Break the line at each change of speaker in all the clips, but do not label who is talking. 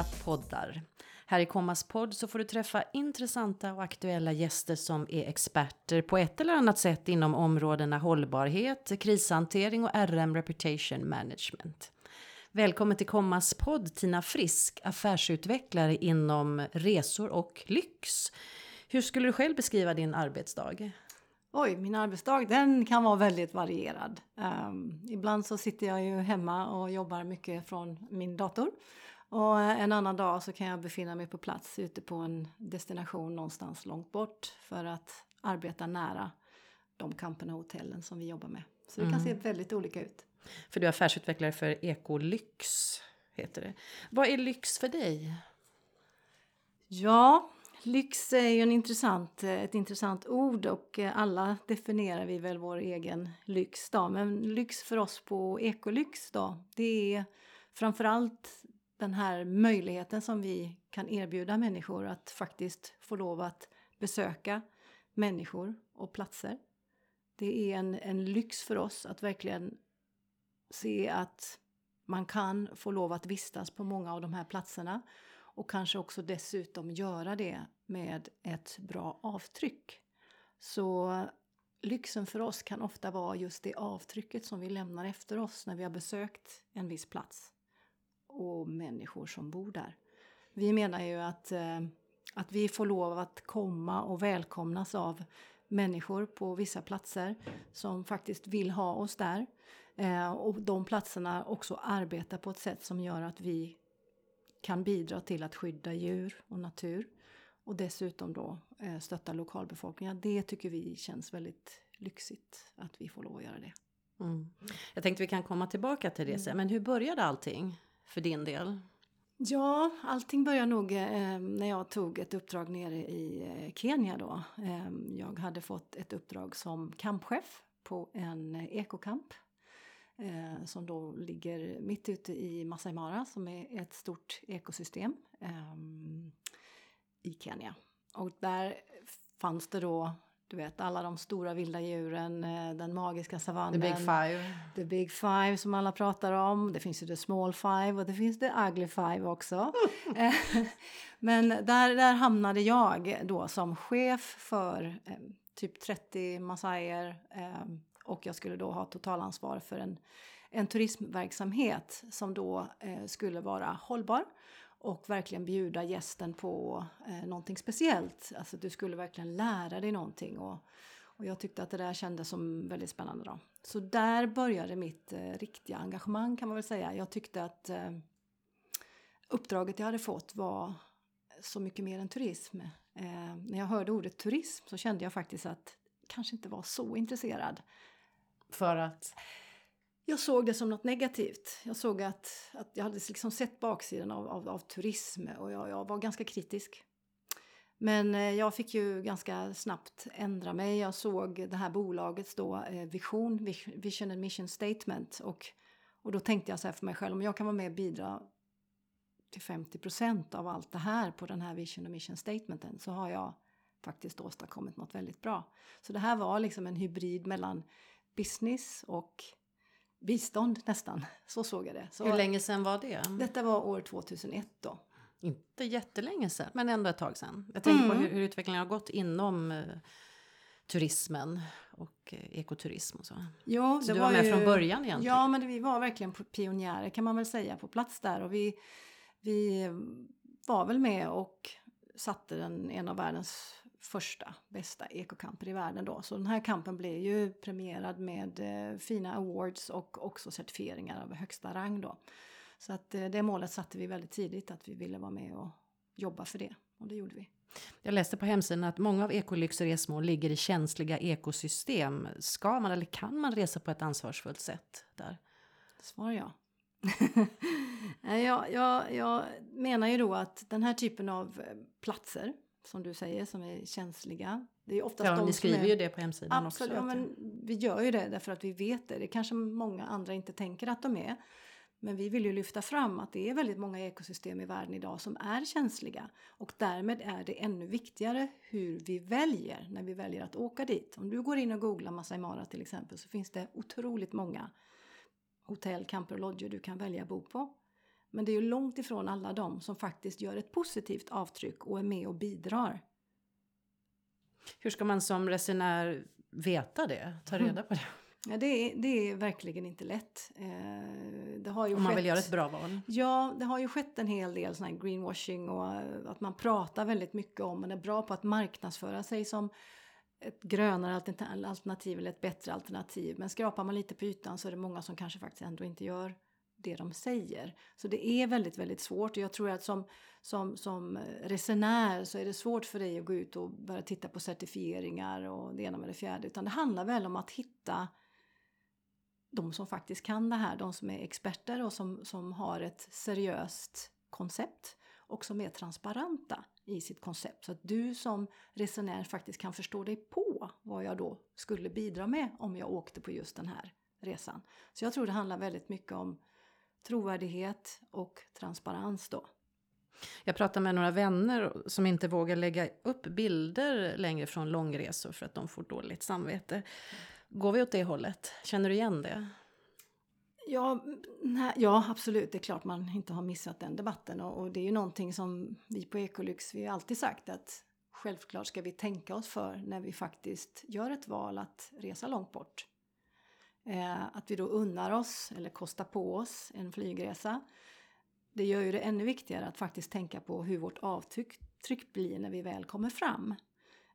andra poddar. Här i Kommas podd så får du träffa intressanta och aktuella gäster som är experter på ett eller annat sätt inom områdena hållbarhet, krishantering och RM Reputation Management. Välkommen till Kommas podd Tina Frisk, affärsutvecklare inom resor och lyx. Hur skulle du själv beskriva din arbetsdag?
Oj, min arbetsdag den kan vara väldigt varierad. Um, ibland så sitter jag ju hemma och jobbar mycket från min dator. Och en annan dag så kan jag befinna mig på plats ute på en destination någonstans långt bort för att arbeta nära de camperna och hotellen som vi jobbar med. Så det kan se mm. väldigt olika ut.
För du är affärsutvecklare för Ekolyx, heter det. Vad är lyx för dig?
Ja, lyx är ju en intressant, ett intressant ord och alla definierar vi väl vår egen lyx då. Men lyx för oss på Ekolyx då, det är framförallt den här möjligheten som vi kan erbjuda människor att faktiskt få lov att besöka människor och platser. Det är en, en lyx för oss att verkligen se att man kan få lov att vistas på många av de här platserna och kanske också dessutom göra det med ett bra avtryck. Så lyxen för oss kan ofta vara just det avtrycket som vi lämnar efter oss när vi har besökt en viss plats och människor som bor där. Vi menar ju att, eh, att vi får lov att komma och välkomnas av människor på vissa platser som faktiskt vill ha oss där. Eh, och de platserna också arbetar på ett sätt som gör att vi kan bidra till att skydda djur och natur och dessutom då eh, stötta lokalbefolkningen. Det tycker vi känns väldigt lyxigt att vi får lov att göra det.
Mm. Jag tänkte vi kan komma tillbaka till det sen, men hur började allting för din del?
Ja, allting började nog eh, när jag tog ett uppdrag nere i eh, Kenya då. Eh, jag hade fått ett uppdrag som kampchef på en ekokamp eh, som då ligger mitt ute i Masai Mara som är ett stort ekosystem eh, i Kenya. Och där fanns det då du vet alla de stora vilda djuren, eh, den magiska savannen.
The big five.
The big five som alla pratar om. Det finns ju the small five och det finns the ugly five också. Eh, men där, där hamnade jag då som chef för eh, typ 30 massajer eh, och jag skulle då ha totalansvar för en, en turismverksamhet som då eh, skulle vara hållbar och verkligen bjuda gästen på eh, någonting speciellt. Alltså du skulle verkligen lära dig någonting och, och jag tyckte att det där kändes som väldigt spännande då. Så där började mitt eh, riktiga engagemang kan man väl säga. Jag tyckte att eh, uppdraget jag hade fått var så mycket mer än turism. Eh, när jag hörde ordet turism så kände jag faktiskt att jag kanske inte var så intresserad.
För att?
Jag såg det som något negativt. Jag såg att, att jag hade liksom sett baksidan av, av, av turism och jag, jag, var ganska kritisk. Men eh, jag fick ju ganska snabbt ändra mig. Jag såg det här bolagets då, eh, vision, vision and mission statement. Och, och då tänkte jag så här för mig själv, om jag kan vara med och bidra till 50 av allt det här på den här vision and mission statementen så har jag faktiskt åstadkommit något väldigt bra. Så det här var liksom en hybrid mellan business och bistånd nästan. Så såg jag det. Så
Hur länge sedan var det?
Detta var år 2001 då.
Inte jättelänge sedan, men ändå ett tag sedan. Jag tänker mm. på hur, hur, utvecklingen har gått inom eh, turismen och eh, ekoturism och så.
Ja,
så du var, var med ju, från början egentligen?
Ja, men vi var verkligen pionjärer kan man väl säga på plats där och vi, vi var väl med och satte den, en av världens första bästa ekokamper i världen då. Så den här kampen blev ju premierad med eh, fina awards och också certifieringar av högsta rang då. Så att eh, det målet satte vi väldigt tidigt att vi ville vara med och jobba för det och det gjorde vi.
Jag läste på hemsidan att många av Ekolyx resmål ligger i känsliga ekosystem. Ska man eller kan man resa på ett ansvarsfullt sätt där?
Svar ja. jag, jag, jag menar ju då att den här typen av eh, platser som du säger, som är känsliga.
Det är oftast ja, de ni skriver är... ju det på hemsidan
Absolut,
också.
Ja, men vi gör ju det därför att vi vet det. Det kanske många andra inte tänker att de är. Men vi vill ju lyfta fram att det är väldigt många ekosystem i världen idag som är känsliga. Och därmed är det ännu viktigare hur vi väljer när vi väljer att åka dit. Om du går in och googlar Masai Mara till exempel så finns det otroligt många hotell, camper och lodger du kan välja att bo på. Men det är ju långt ifrån alla de som faktiskt gör ett positivt avtryck och är med och bidrar.
Hur ska man som resenär veta det? Ta reda på det?
Ja, det, är, det är verkligen inte lätt. Eh,
det har ju Om man skett, vill göra ett bra val?
Ja, det har ju skett en hel del sån här greenwashing och eh, att man pratar väldigt mycket om, man är bra på att marknadsföra sig som ett grönare alternativ eller ett bättre alternativ. Men skrapar man lite på ytan så är det många som kanske faktiskt ändå inte gör det de säger. Så det är väldigt, väldigt svårt och jag tror att som, som, som resenär så är det svårt för dig att gå ut och börja titta på certifieringar och det ena med det fjärde. Utan det handlar väl om att hitta de som faktiskt kan det här, de som är experter och som, som har ett seriöst koncept och som är transparenta i sitt koncept. Så att du som resenär faktiskt kan förstå dig på vad jag då skulle bidra med om jag åkte på just den här resan. Så jag tror det handlar väldigt mycket om trovärdighet och transparens då.
Jag pratade med några vänner som inte vågar lägga upp bilder längre från långresor för att de får dåligt samvete. Går vi åt det hållet? Känner du igen det?
Ja, mm, nej, ja, absolut. Det är klart man inte har missat den debatten. Och, och det är ju någonting som vi på Ecolyx, vi har alltid sagt att självklart ska vi tänka oss för när vi faktiskt gör ett val att resa långt bort. Eh, att vi då unnar oss eller kostar på oss en flygresa. Det gör ju det ännu viktigare att faktiskt tänka på hur vårt avtryck blir när vi väl kommer fram.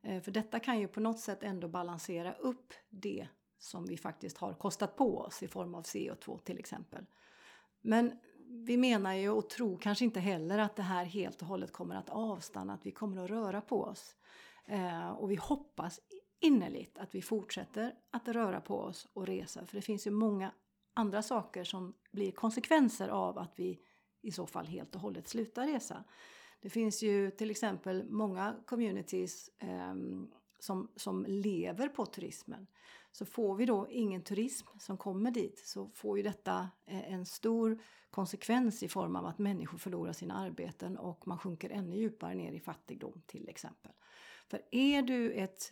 Eh, för detta kan ju på något sätt ändå balansera upp det som vi faktiskt har kostat på oss i form av CO2 till exempel. Men vi menar ju och tror kanske inte heller att det här helt och hållet kommer att avstanna, att vi kommer att röra på oss. Eh, och vi hoppas innerligt att vi fortsätter att röra på oss och resa. För det finns ju många andra saker som blir konsekvenser av att vi i så fall helt och hållet slutar resa. Det finns ju till exempel många communities eh, som, som lever på turismen. Så får vi då ingen turism som kommer dit så får ju detta eh, en stor konsekvens i form av att människor förlorar sina arbeten och man sjunker ännu djupare ner i fattigdom till exempel. För är du ett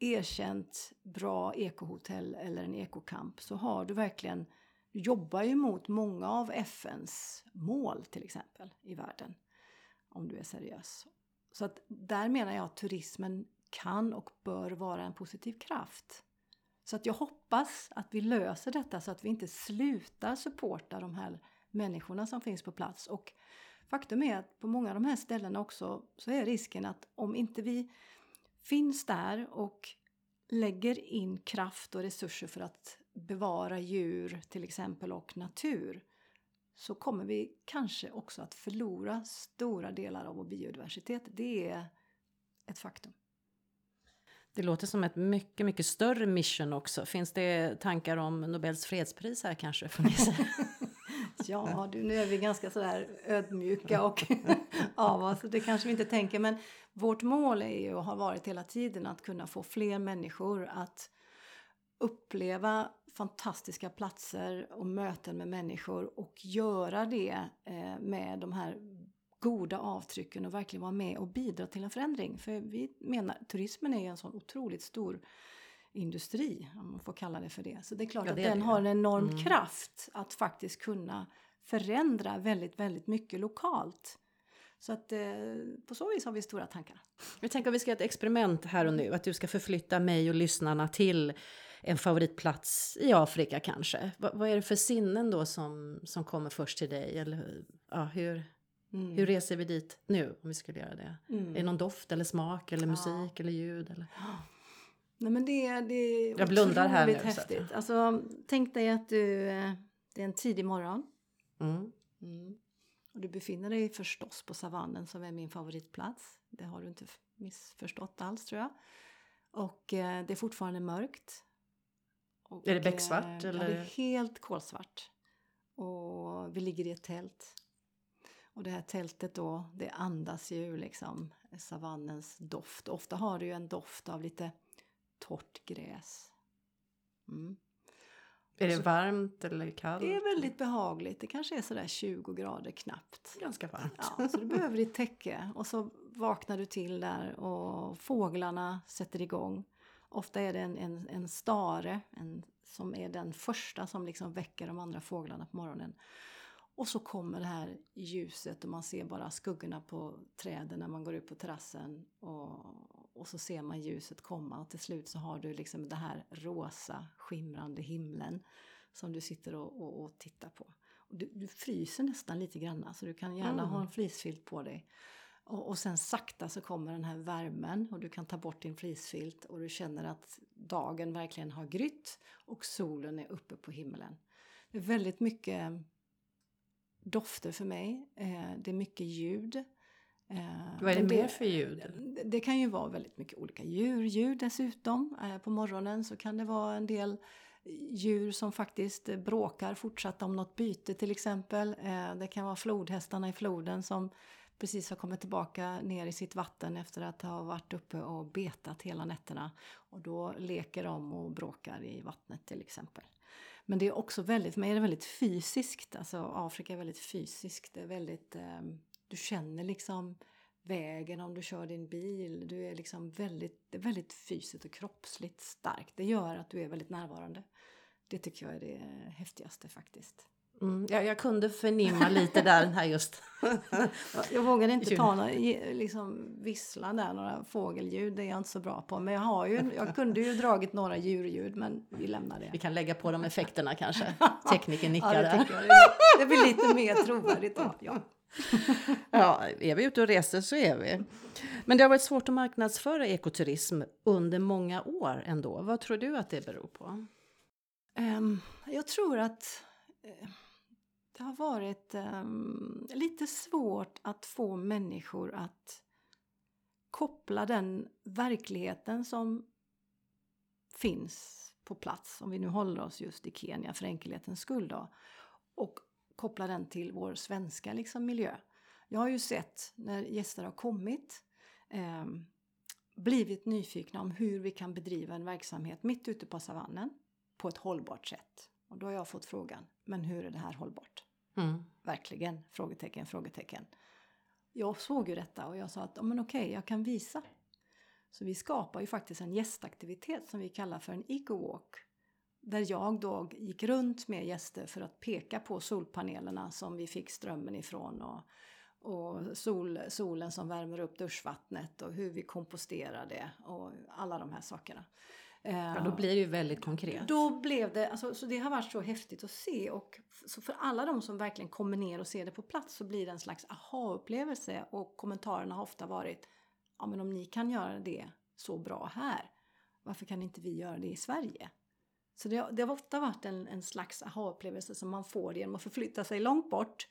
erkänt bra ekohotell eller en ekokamp så har du verkligen du jobbar ju mot många av FNs mål till exempel i världen. Om du är seriös. Så att där menar jag att turismen kan och bör vara en positiv kraft. Så att jag hoppas att vi löser detta så att vi inte slutar supporta de här människorna som finns på plats. Och faktum är att på många av de här ställena också så är risken att om inte vi finns där och lägger in kraft och resurser för att bevara djur till exempel och natur så kommer vi kanske också att förlora stora delar av vår biodiversitet. Det är ett faktum.
Det låter som ett mycket, mycket större mission också. Finns det tankar om Nobels fredspris här kanske? För
ja, du, nu är vi ganska sådär ödmjuka och av oss. Det kanske vi inte tänker. Men vårt mål är ju och har varit hela tiden att kunna få fler människor att uppleva fantastiska platser och möten med människor och göra det eh, med de här goda avtrycken och verkligen vara med och bidra till en förändring. För vi menar, turismen är ju en sån otroligt stor industri, om man får kalla det för det. Så det är klart ja, det att den det. har en enorm mm. kraft att faktiskt kunna förändra väldigt, väldigt mycket lokalt. Så att eh, på så vis har vi stora tankar.
Jag tänker att vi ska göra ett experiment här och nu. Att du ska förflytta mig och lyssnarna till en favoritplats i Afrika kanske. Va, vad är det för sinnen då som, som kommer först till dig? Eller ja, hur, mm. hur reser vi dit nu om vi skulle göra det? Mm. Är det någon doft eller smak eller musik ja. eller ljud? Eller?
Nej men det, det är
Jag blundar här nu.
häftigt. Alltså, tänk dig att du, eh, det är en tidig morgon. Mm. Mm. Och du befinner dig förstås på savannen som är min favoritplats. Det har du inte missförstått alls tror jag. Och eh, det är fortfarande mörkt.
Och, är det becksvart?
Eh, eller? Ja, det är helt kolsvart. Och vi ligger i ett tält. Och det här tältet då, det andas ju liksom savannens doft. Ofta har det ju en doft av lite torrt gräs. Mm.
Är det så, varmt eller kallt?
Det är väldigt behagligt. Det kanske är sådär 20 grader knappt.
Ganska varmt.
Ja, så du behöver ditt täcke. Och så vaknar du till där och fåglarna sätter igång. Ofta är det en, en, en stare en, som är den första som liksom väcker de andra fåglarna på morgonen. Och så kommer det här ljuset och man ser bara skuggorna på träden när man går ut på terrassen. Och, och så ser man ljuset komma och till slut så har du liksom det här rosa skimrande himlen som du sitter och, och, och tittar på. Du, du, fryser nästan lite grann så du kan gärna mm. ha en fleecefilt på dig. Och, och sen sakta så kommer den här värmen och du kan ta bort din fleecefilt och du känner att dagen verkligen har grytt och solen är uppe på himlen. Det är väldigt mycket dofter för mig. Eh, det är mycket ljud.
Eh, Vad är det, mer för ljud?
Det, det, kan ju vara väldigt mycket olika djurljud dessutom. Eh, på morgonen så kan det vara en del djur som faktiskt bråkar fortsatt om något byte till exempel. Det kan vara flodhästarna i floden som precis har kommit tillbaka ner i sitt vatten efter att ha varit uppe och betat hela nätterna. Och då leker de och bråkar i vattnet till exempel. Men det är också väldigt, mig är det väldigt fysiskt. Alltså Afrika är väldigt fysiskt. Det är väldigt, eh, du känner liksom vägen om du kör din bil. Du är liksom väldigt, det är väldigt fysiskt och kroppsligt starkt. Det gör att du är väldigt närvarande. Det tycker jag är det häftigaste faktiskt.
Mm, jag, jag, kunde förnimma lite där den här just...
jag vågade inte ta några, liksom vissla där, några fågelljud, det är jag inte så bra på. Men jag, har ju, jag kunde ju dragit några djurljud, men vi lämnar det.
Vi kan lägga på de effekterna kanske. Tekniken nickar
ja,
där.
Det, blir lite mer trovärdigt då. Ja.
ja, är vi ute och reser så är vi. Men det har varit svårt att marknadsföra ekoturism under många år ändå. Vad tror du att det beror på?
Um, jag tror att uh, det har varit um, lite svårt att få människor att koppla den verkligheten som finns på plats, om vi nu håller oss just i Kenya för enkelhetens skull då, och koppla den till vår svenska liksom, miljö. Jag har ju sett när gäster har kommit eh, blivit nyfikna om hur vi kan bedriva en verksamhet mitt ute på savannen på ett hållbart sätt. Och då har jag fått frågan, men hur är det här hållbart? Mm. Verkligen? Frågetecken, frågetecken. Jag såg ju detta och jag sa att men okej, jag kan visa. Så vi skapar ju faktiskt en gästaktivitet som vi kallar för en eco-walk. Där jag då gick runt med gäster för att peka på solpanelerna som vi fick strömmen ifrån och, och sol, solen som värmer upp duschvattnet och hur vi komposterar det och alla de här sakerna.
Ja, då blir det ju väldigt konkret.
Då blev det, alltså, så det har varit så häftigt att se och så för alla de som verkligen kommer ner och ser det på plats så blir det en slags aha-upplevelse och kommentarerna har ofta varit ja men om ni kan göra det så bra här, varför kan inte vi göra det i Sverige? Så det, det har ofta varit en, en slags aha-upplevelse som man får genom att förflytta sig långt bort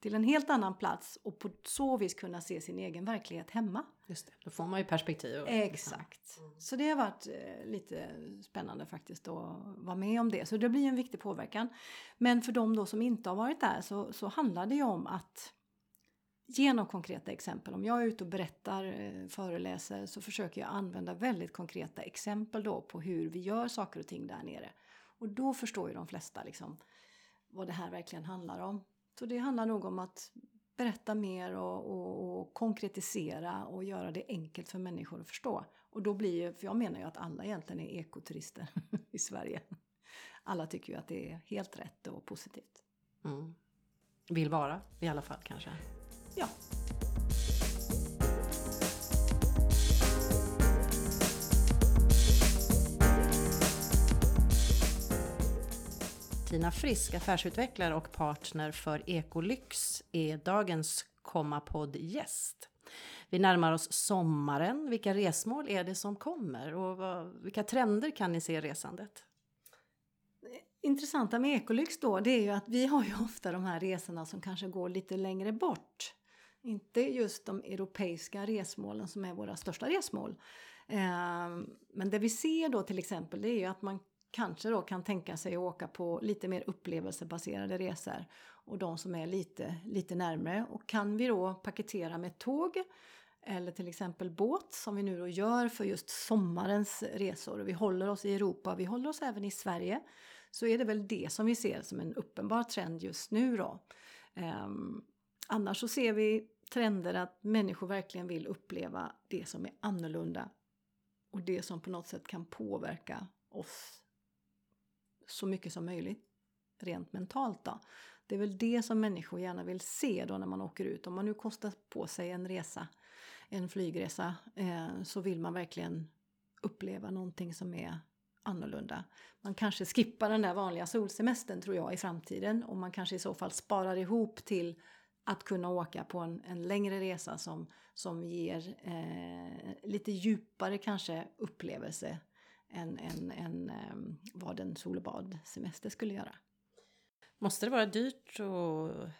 till en helt annan plats och på så vis kunna se sin egen verklighet hemma.
Just det, då får man ju perspektiv.
Exakt. Mm. Så det har varit eh, lite spännande faktiskt att vara med om det. Så det blir en viktig påverkan. Men för de då som inte har varit där så, så handlar det ju om att genom konkreta exempel. Om jag är ute och berättar, eh, föreläser så försöker jag använda väldigt konkreta exempel då på hur vi gör saker och ting där nere. Och då förstår ju de flesta liksom vad det här verkligen handlar om. Så det handlar nog om att berätta mer och, och, och, konkretisera och göra det enkelt för människor att förstå. Och då blir ju, för jag menar ju att alla egentligen är ekoturister i Sverige. Alla tycker ju att det är helt rätt och positivt.
Mm. Vill vara i alla fall kanske?
Ja.
Tina Frisk, affärsutvecklare och partner för Ekolyx, är dagens Kommapodd-gäst. Vi närmar oss sommaren. Vilka resmål är det som kommer och vad, vilka trender kan ni se i resandet?
intressanta med Ekolyx då, det är ju att vi har ju ofta de här resorna som kanske går lite längre bort. Inte just de europeiska resmålen som är våra största resmål. Ehm, men det vi ser då till exempel det är ju att man kanske då kan tänka sig att åka på lite mer upplevelsebaserade resor och de som är lite, lite närmre. Och kan vi då paketera med tåg eller till exempel båt som vi nu då gör för just sommarens resor. Vi håller oss i Europa, vi håller oss även i Sverige. Så är det väl det som vi ser som en uppenbar trend just nu då. Um, annars så ser vi trender att människor verkligen vill uppleva det som är annorlunda och det som på något sätt kan påverka oss så mycket som möjligt rent mentalt. Då. Det är väl det som människor gärna vill se då när man åker ut. Om man nu kostar på sig en resa, en flygresa, eh, så vill man verkligen uppleva någonting som är annorlunda. Man kanske skippar den där vanliga solsemestern tror jag i framtiden och man kanske i så fall sparar ihop till att kunna åka på en, en längre resa som, som ger eh, lite djupare kanske upplevelse än, än, än eh, vad en sol och badsemester skulle göra.
Måste det vara dyrt att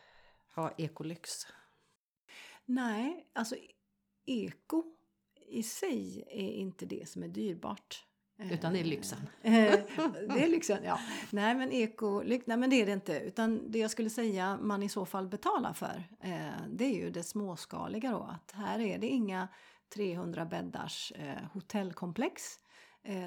ha ekolyx?
Nej, alltså eko i sig är inte det som är dyrbart.
Utan det är lyxen.
Eh, det är lyxen, ja. Nej men eko, nej men det är det inte. Utan det jag skulle säga man i så fall betalar för, eh, det är ju det småskaliga då. Att här är det inga 300 bäddars eh, hotellkomplex.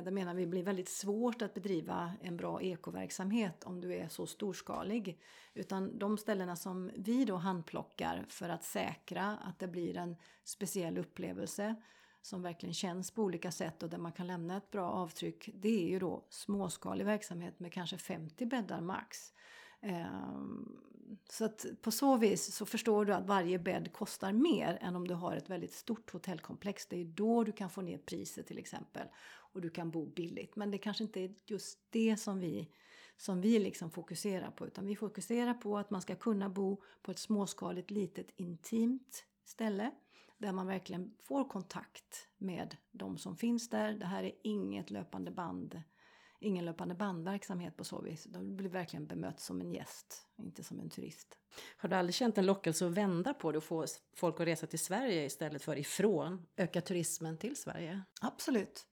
Det menar vi blir väldigt svårt att bedriva en bra ekoverksamhet om du är så storskalig. Utan de ställena som vi då handplockar för att säkra att det blir en speciell upplevelse som verkligen känns på olika sätt och där man kan lämna ett bra avtryck. Det är ju då småskalig verksamhet med kanske 50 bäddar max. Ehm, så att på så vis så förstår du att varje bädd kostar mer än om du har ett väldigt stort hotellkomplex. Det är då du kan få ner priset till exempel och du kan bo billigt. Men det kanske inte är just det som vi, som vi liksom fokuserar på utan vi fokuserar på att man ska kunna bo på ett småskaligt litet intimt ställe där man verkligen får kontakt med de som finns där. Det här är inget löpande band, ingen löpande bandverksamhet på så vis. De blir verkligen bemött som en gäst, inte som en turist.
Har du aldrig känt en lockelse att vända på det och få folk att resa till Sverige istället för ifrån? Öka turismen till Sverige?
Absolut.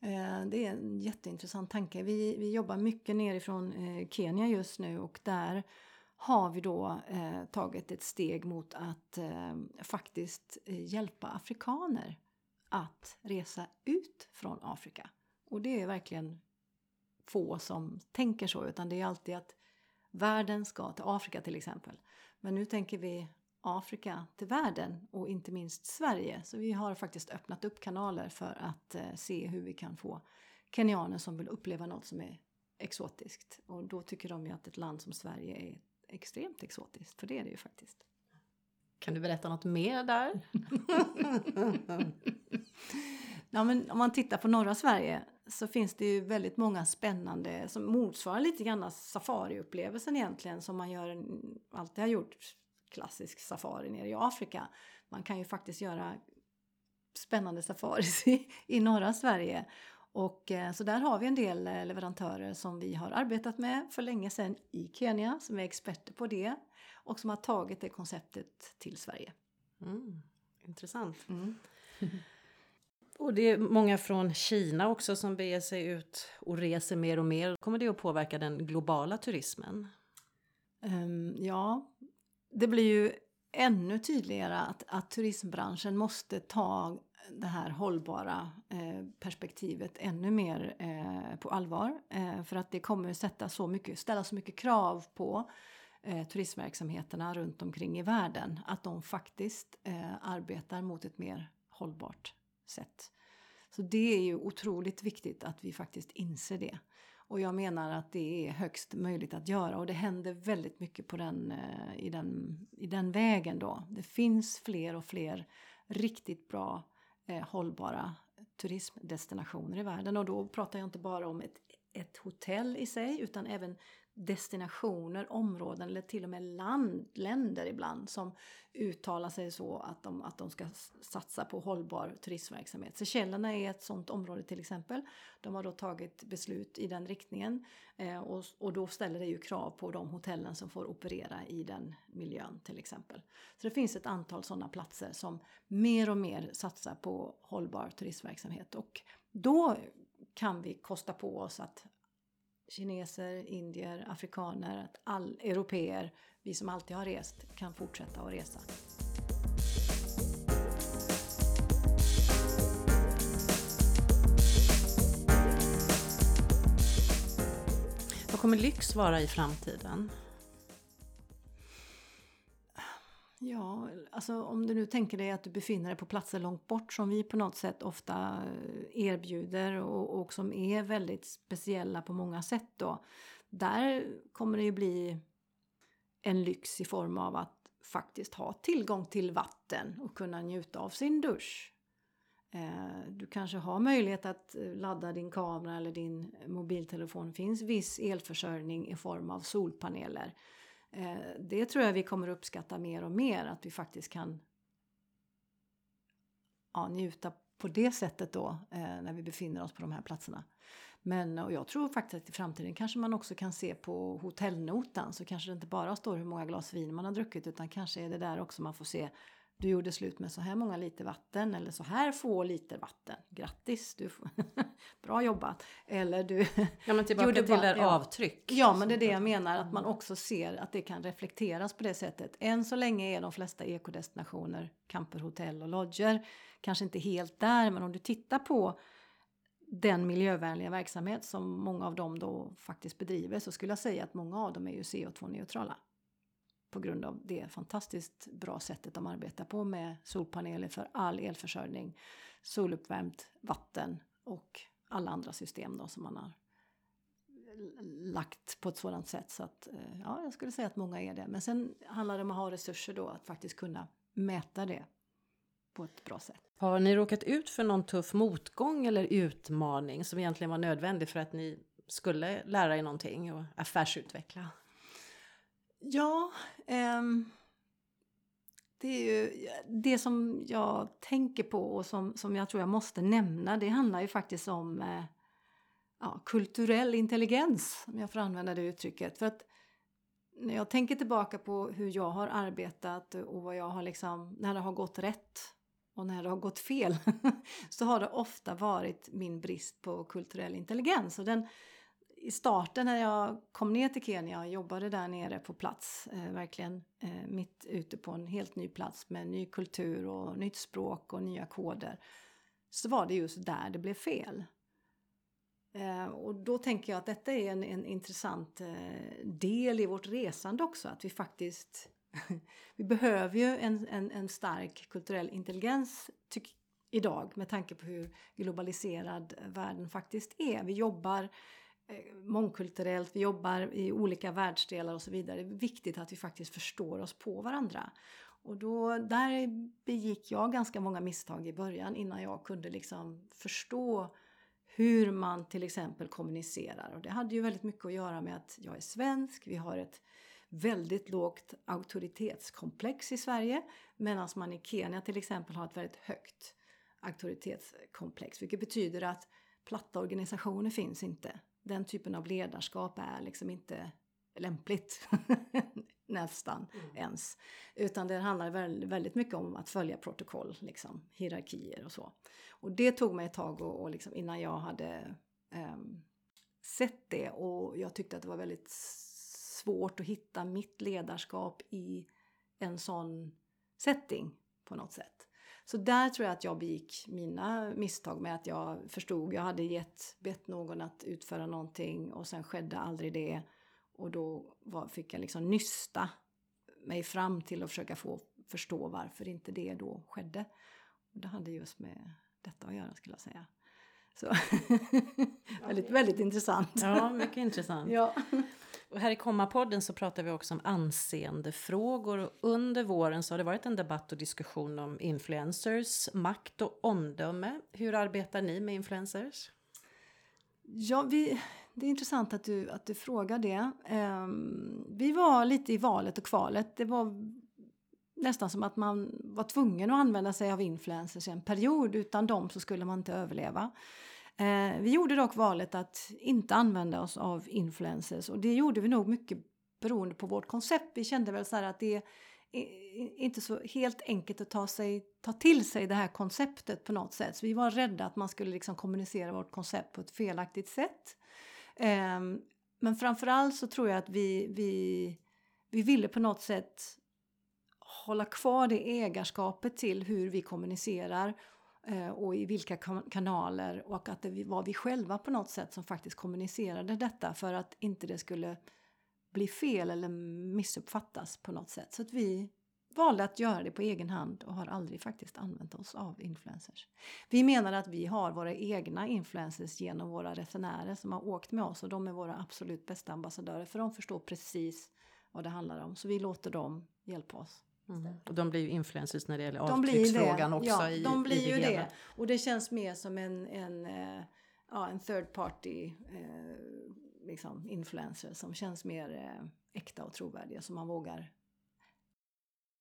Eh, det är en jätteintressant tanke. Vi, vi jobbar mycket nerifrån eh, Kenya just nu och där har vi då eh, tagit ett steg mot att eh, faktiskt eh, hjälpa afrikaner att resa ut från Afrika. Och det är verkligen få som tänker så, utan det är alltid att världen ska till Afrika till exempel. Men nu tänker vi Afrika till världen och inte minst Sverige. Så vi har faktiskt öppnat upp kanaler för att eh, se hur vi kan få kenyaner som vill uppleva något som är exotiskt. Och då tycker de ju att ett land som Sverige är extremt exotiskt, för det är det ju faktiskt.
Kan du berätta något mer där?
ja, men om man tittar på norra Sverige så finns det ju väldigt många spännande som motsvarar lite grann safariupplevelsen egentligen som man gör, alltid har gjort klassisk safari nere i Afrika. Man kan ju faktiskt göra spännande safaris i, i norra Sverige och, eh, så där har vi en del eh, leverantörer som vi har arbetat med för länge sedan i Kenya som är experter på det och som har tagit det konceptet till Sverige.
Mm, intressant. Mm. och det är många från Kina också som beger sig ut och reser mer och mer. Kommer det att påverka den globala turismen?
Um, ja, det blir ju ännu tydligare att, att turismbranschen måste ta det här hållbara eh, perspektivet ännu mer eh, på allvar. Eh, för att det kommer sätta så mycket, ställa så mycket krav på turistverksamheterna runt omkring i världen. Att de faktiskt arbetar mot ett mer hållbart sätt. Så det är ju otroligt viktigt att vi faktiskt inser det. Och jag menar att det är högst möjligt att göra och det händer väldigt mycket på den, i, den, i den vägen då. Det finns fler och fler riktigt bra eh, hållbara turismdestinationer i världen. Och då pratar jag inte bara om ett, ett hotell i sig utan även destinationer, områden eller till och med land, länder ibland som uttalar sig så att de, att de ska satsa på hållbar turismverksamhet. Seychellerna är ett sådant område till exempel. De har då tagit beslut i den riktningen eh, och, och då ställer det ju krav på de hotellen som får operera i den miljön till exempel. Så det finns ett antal sådana platser som mer och mer satsar på hållbar turismverksamhet och då kan vi kosta på oss att kineser, indier, afrikaner, att all europeer, vi som alltid har rest, kan fortsätta att resa.
Vad kommer lyx vara i framtiden?
Ja, alltså om du nu tänker dig att du befinner dig på platser långt bort som vi på något sätt ofta eh, erbjuder och, och som är väldigt speciella på många sätt då. Där kommer det ju bli en lyx i form av att faktiskt ha tillgång till vatten och kunna njuta av sin dusch. Eh, du kanske har möjlighet att eh, ladda din kamera eller din mobiltelefon. Det finns viss elförsörjning i form av solpaneler. Eh, det tror jag vi kommer uppskatta mer och mer, att vi faktiskt kan ja, njuta på det sättet då eh, när vi befinner oss på de här platserna. Men och jag tror faktiskt att i framtiden kanske man också kan se på hotellnotan så kanske det inte bara står hur många glas vin man har druckit utan kanske är det där också man får se du gjorde slut med så här många liter vatten eller så här få liter vatten. Grattis, du får bra jobbat. Eller du
ja, men tillbaka gjorde till ja. avtryck.
Ja, men det är det jag menar att man också ser att det kan reflekteras på det sättet. Än så länge är de flesta ekodestinationer camper, hotell och lodger kanske inte helt där, men om du tittar på den miljövänliga verksamhet som många av dem då faktiskt bedriver så skulle jag säga att många av dem är ju CO2-neutrala. På grund av det fantastiskt bra sättet de arbetar på med solpaneler för all elförsörjning, soluppvärmt vatten och alla andra system då som man har lagt på ett sådant sätt så att eh, ja, jag skulle säga att många är det. Men sen handlar det om att ha resurser då att faktiskt kunna mäta det på ett bra sätt.
Har ni råkat ut för någon tuff motgång eller utmaning som egentligen var nödvändig för att ni skulle lära er någonting och affärsutveckla?
Ja, um, det är ju det som jag tänker på och som, som jag tror jag måste nämna. Det handlar ju faktiskt om eh, ja, kulturell intelligens, om jag får använda det uttrycket. För att när jag tänker tillbaka på hur jag har arbetat och vad jag har liksom, när det har gått rätt och när det har gått fel så har det ofta varit min brist på kulturell intelligens. Och den, i starten när jag kom ner till Kenya och jobbade där nere på plats, eh, verkligen eh, mitt ute på en helt ny plats med ny kultur och nytt språk och nya koder, så var det just där det blev fel. Eh, och då tänker jag att detta är en, en intressant eh, del i vårt resande också, att vi faktiskt vi behöver ju en, en, en stark kulturell intelligens tyck, idag med tanke på hur globaliserad världen faktiskt är. Vi jobbar eh, Eh, mångkulturellt, vi jobbar i olika världsdelar och så vidare. Det är viktigt att vi faktiskt förstår oss på varandra. Och då, där begick jag ganska många misstag i början innan jag kunde liksom förstå hur man till exempel kommunicerar. Och det hade ju väldigt mycket att göra med att jag är svensk, vi har ett väldigt lågt auktoritetskomplex i Sverige medan man i Kenya till exempel har ett väldigt högt auktoritetskomplex vilket betyder att platta organisationer finns inte. Den typen av ledarskap är liksom inte lämpligt nästan mm. ens. Utan det handlar väldigt mycket om att följa protokoll, liksom, hierarkier och så. Och det tog mig ett tag och, och liksom, innan jag hade um, sett det och jag tyckte att det var väldigt svårt att hitta mitt ledarskap i en sån setting på något sätt. Så där tror jag att jag begick mina misstag med att jag förstod, jag hade gett, bett någon att utföra någonting och sen skedde aldrig det. Och då var, fick jag liksom nysta mig fram till att försöka få förstå varför inte det då skedde. Och det hade just med detta att göra skulle jag säga. Så väldigt, väldigt intressant.
Ja, mycket intressant. ja. Och här i Komma-podden så pratar vi också om anseendefrågor och under våren så har det varit en debatt och diskussion om influencers, makt och omdöme. Hur arbetar ni med influencers?
Ja, vi, det är intressant att du, att du frågar det. Um, vi var lite i valet och kvalet. Det var nästan som att man var tvungen att använda sig av influencers i en period. Utan dem så skulle man inte överleva. Eh, vi gjorde dock valet att inte använda oss av influencers och det gjorde vi nog mycket beroende på vårt koncept. Vi kände väl så att det är inte så helt enkelt att ta, sig, ta till sig det här konceptet på något sätt. Så vi var rädda att man skulle liksom kommunicera vårt koncept på ett felaktigt sätt. Eh, men framförallt så tror jag att vi, vi, vi ville på något sätt hålla kvar det ägarskapet till hur vi kommunicerar Eh, och i vilka kanaler och att det var vi själva på något sätt som faktiskt kommunicerade detta för att inte det skulle bli fel eller missuppfattas på något sätt. Så att vi valde att göra det på egen hand och har aldrig faktiskt använt oss av influencers. Vi menar att vi har våra egna influencers genom våra resenärer som har åkt med oss och de är våra absolut bästa ambassadörer för de förstår precis vad det handlar om. Så vi låter dem hjälpa oss.
Mm. Och de blir ju influencers när det gäller
De blir
avtrycksfrågan också.
Ja,
i,
de blir
i det
ju
hela.
det. Och det känns mer som en, en, eh, ja, en third party eh, liksom influencer som känns mer eh, äkta och trovärdiga som man vågar.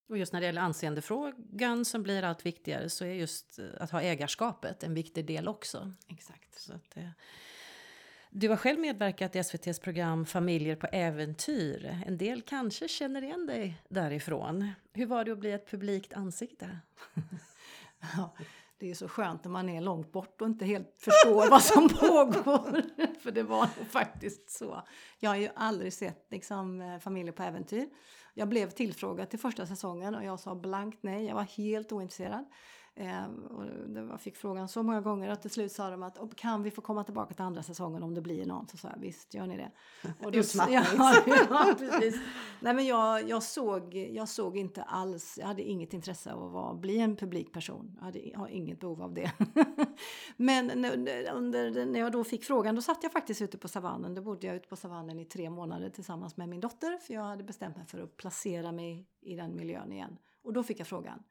Och just när det gäller anseendefrågan som blir allt viktigare så är just eh, att ha ägarskapet en viktig del också.
Exakt.
Så att det... Du har själv medverkat i SVTs program Familjer på äventyr. En del kanske känner igen dig därifrån. Hur var det att bli ett publikt ansikte?
Ja, det är så skönt när man är långt bort och inte helt förstår vad som pågår. För det var faktiskt så. Jag har ju aldrig sett liksom, eh, Familjer på äventyr. Jag blev tillfrågad till första säsongen och jag sa blankt nej. Jag var helt ointresserad. Eh, och det- jag fick frågan så många gånger att till slut sa de att "Och kan vi få komma tillbaka till andra säsongen om det blir någon? Så sa jag visst, gör ni det? Och
Utmattning.
ja, ja, precis. Nej men jag, jag, såg, jag såg inte alls, jag hade inget intresse av att vara, bli en publikperson. Jag, hade, har inget behov av det. men när, under, när jag då fick frågan då satt jag faktiskt ute på savannen. Då bodde jag ute på savannen i tre månader tillsammans med min dotter. För jag hade bestämt mig för att placera mig i den miljön igen. Och då fick jag frågan.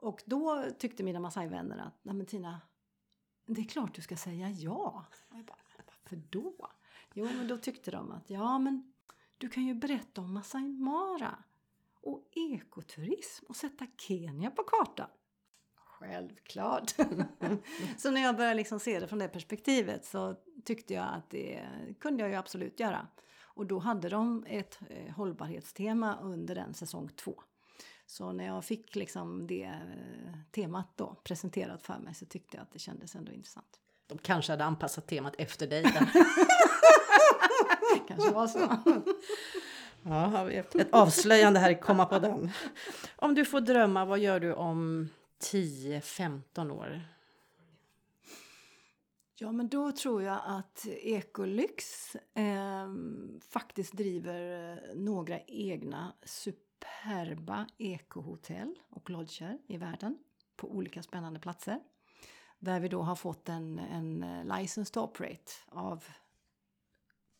Och då tyckte mina Masai-vänner att, nej men Tina, det är klart du ska säga ja. Och jag bara, varför då? Jo, men då tyckte de att, ja men du kan ju berätta om Masai Mara och ekoturism och sätta Kenya på kartan. Självklart! så när jag började liksom se det från det perspektivet så tyckte jag att det kunde jag ju absolut göra. Och då hade de ett eh, hållbarhetstema under den säsong två. Så när jag fick liksom det eh, temat då presenterat för mig så tyckte jag att det kändes ändå intressant.
De kanske hade anpassat temat efter dig. där.
Kanske var så.
ja, har vi ett avslöjande här i komma på den. Om du får drömma, vad gör du om 10-15 år?
Ja, men då tror jag att Ekolyx eh, faktiskt driver eh, några egna superba ekohotell och lodger i världen på olika spännande platser. Där vi då har fått en, en eh, license to operate av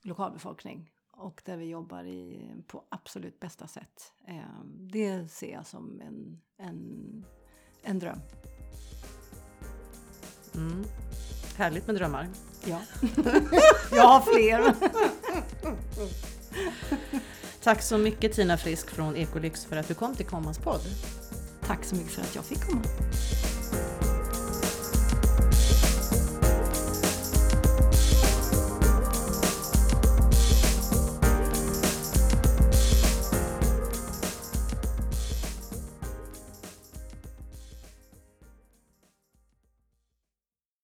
lokalbefolkning och där vi jobbar i, på absolut bästa sätt. Eh, det ser jag som en, en, en dröm.
Mm. Härligt med drömmar.
Ja. jag har fler.
Tack så mycket Tina Frisk från Ekolyx för att du kom till Kommas podd.
Tack så mycket för att jag fick komma.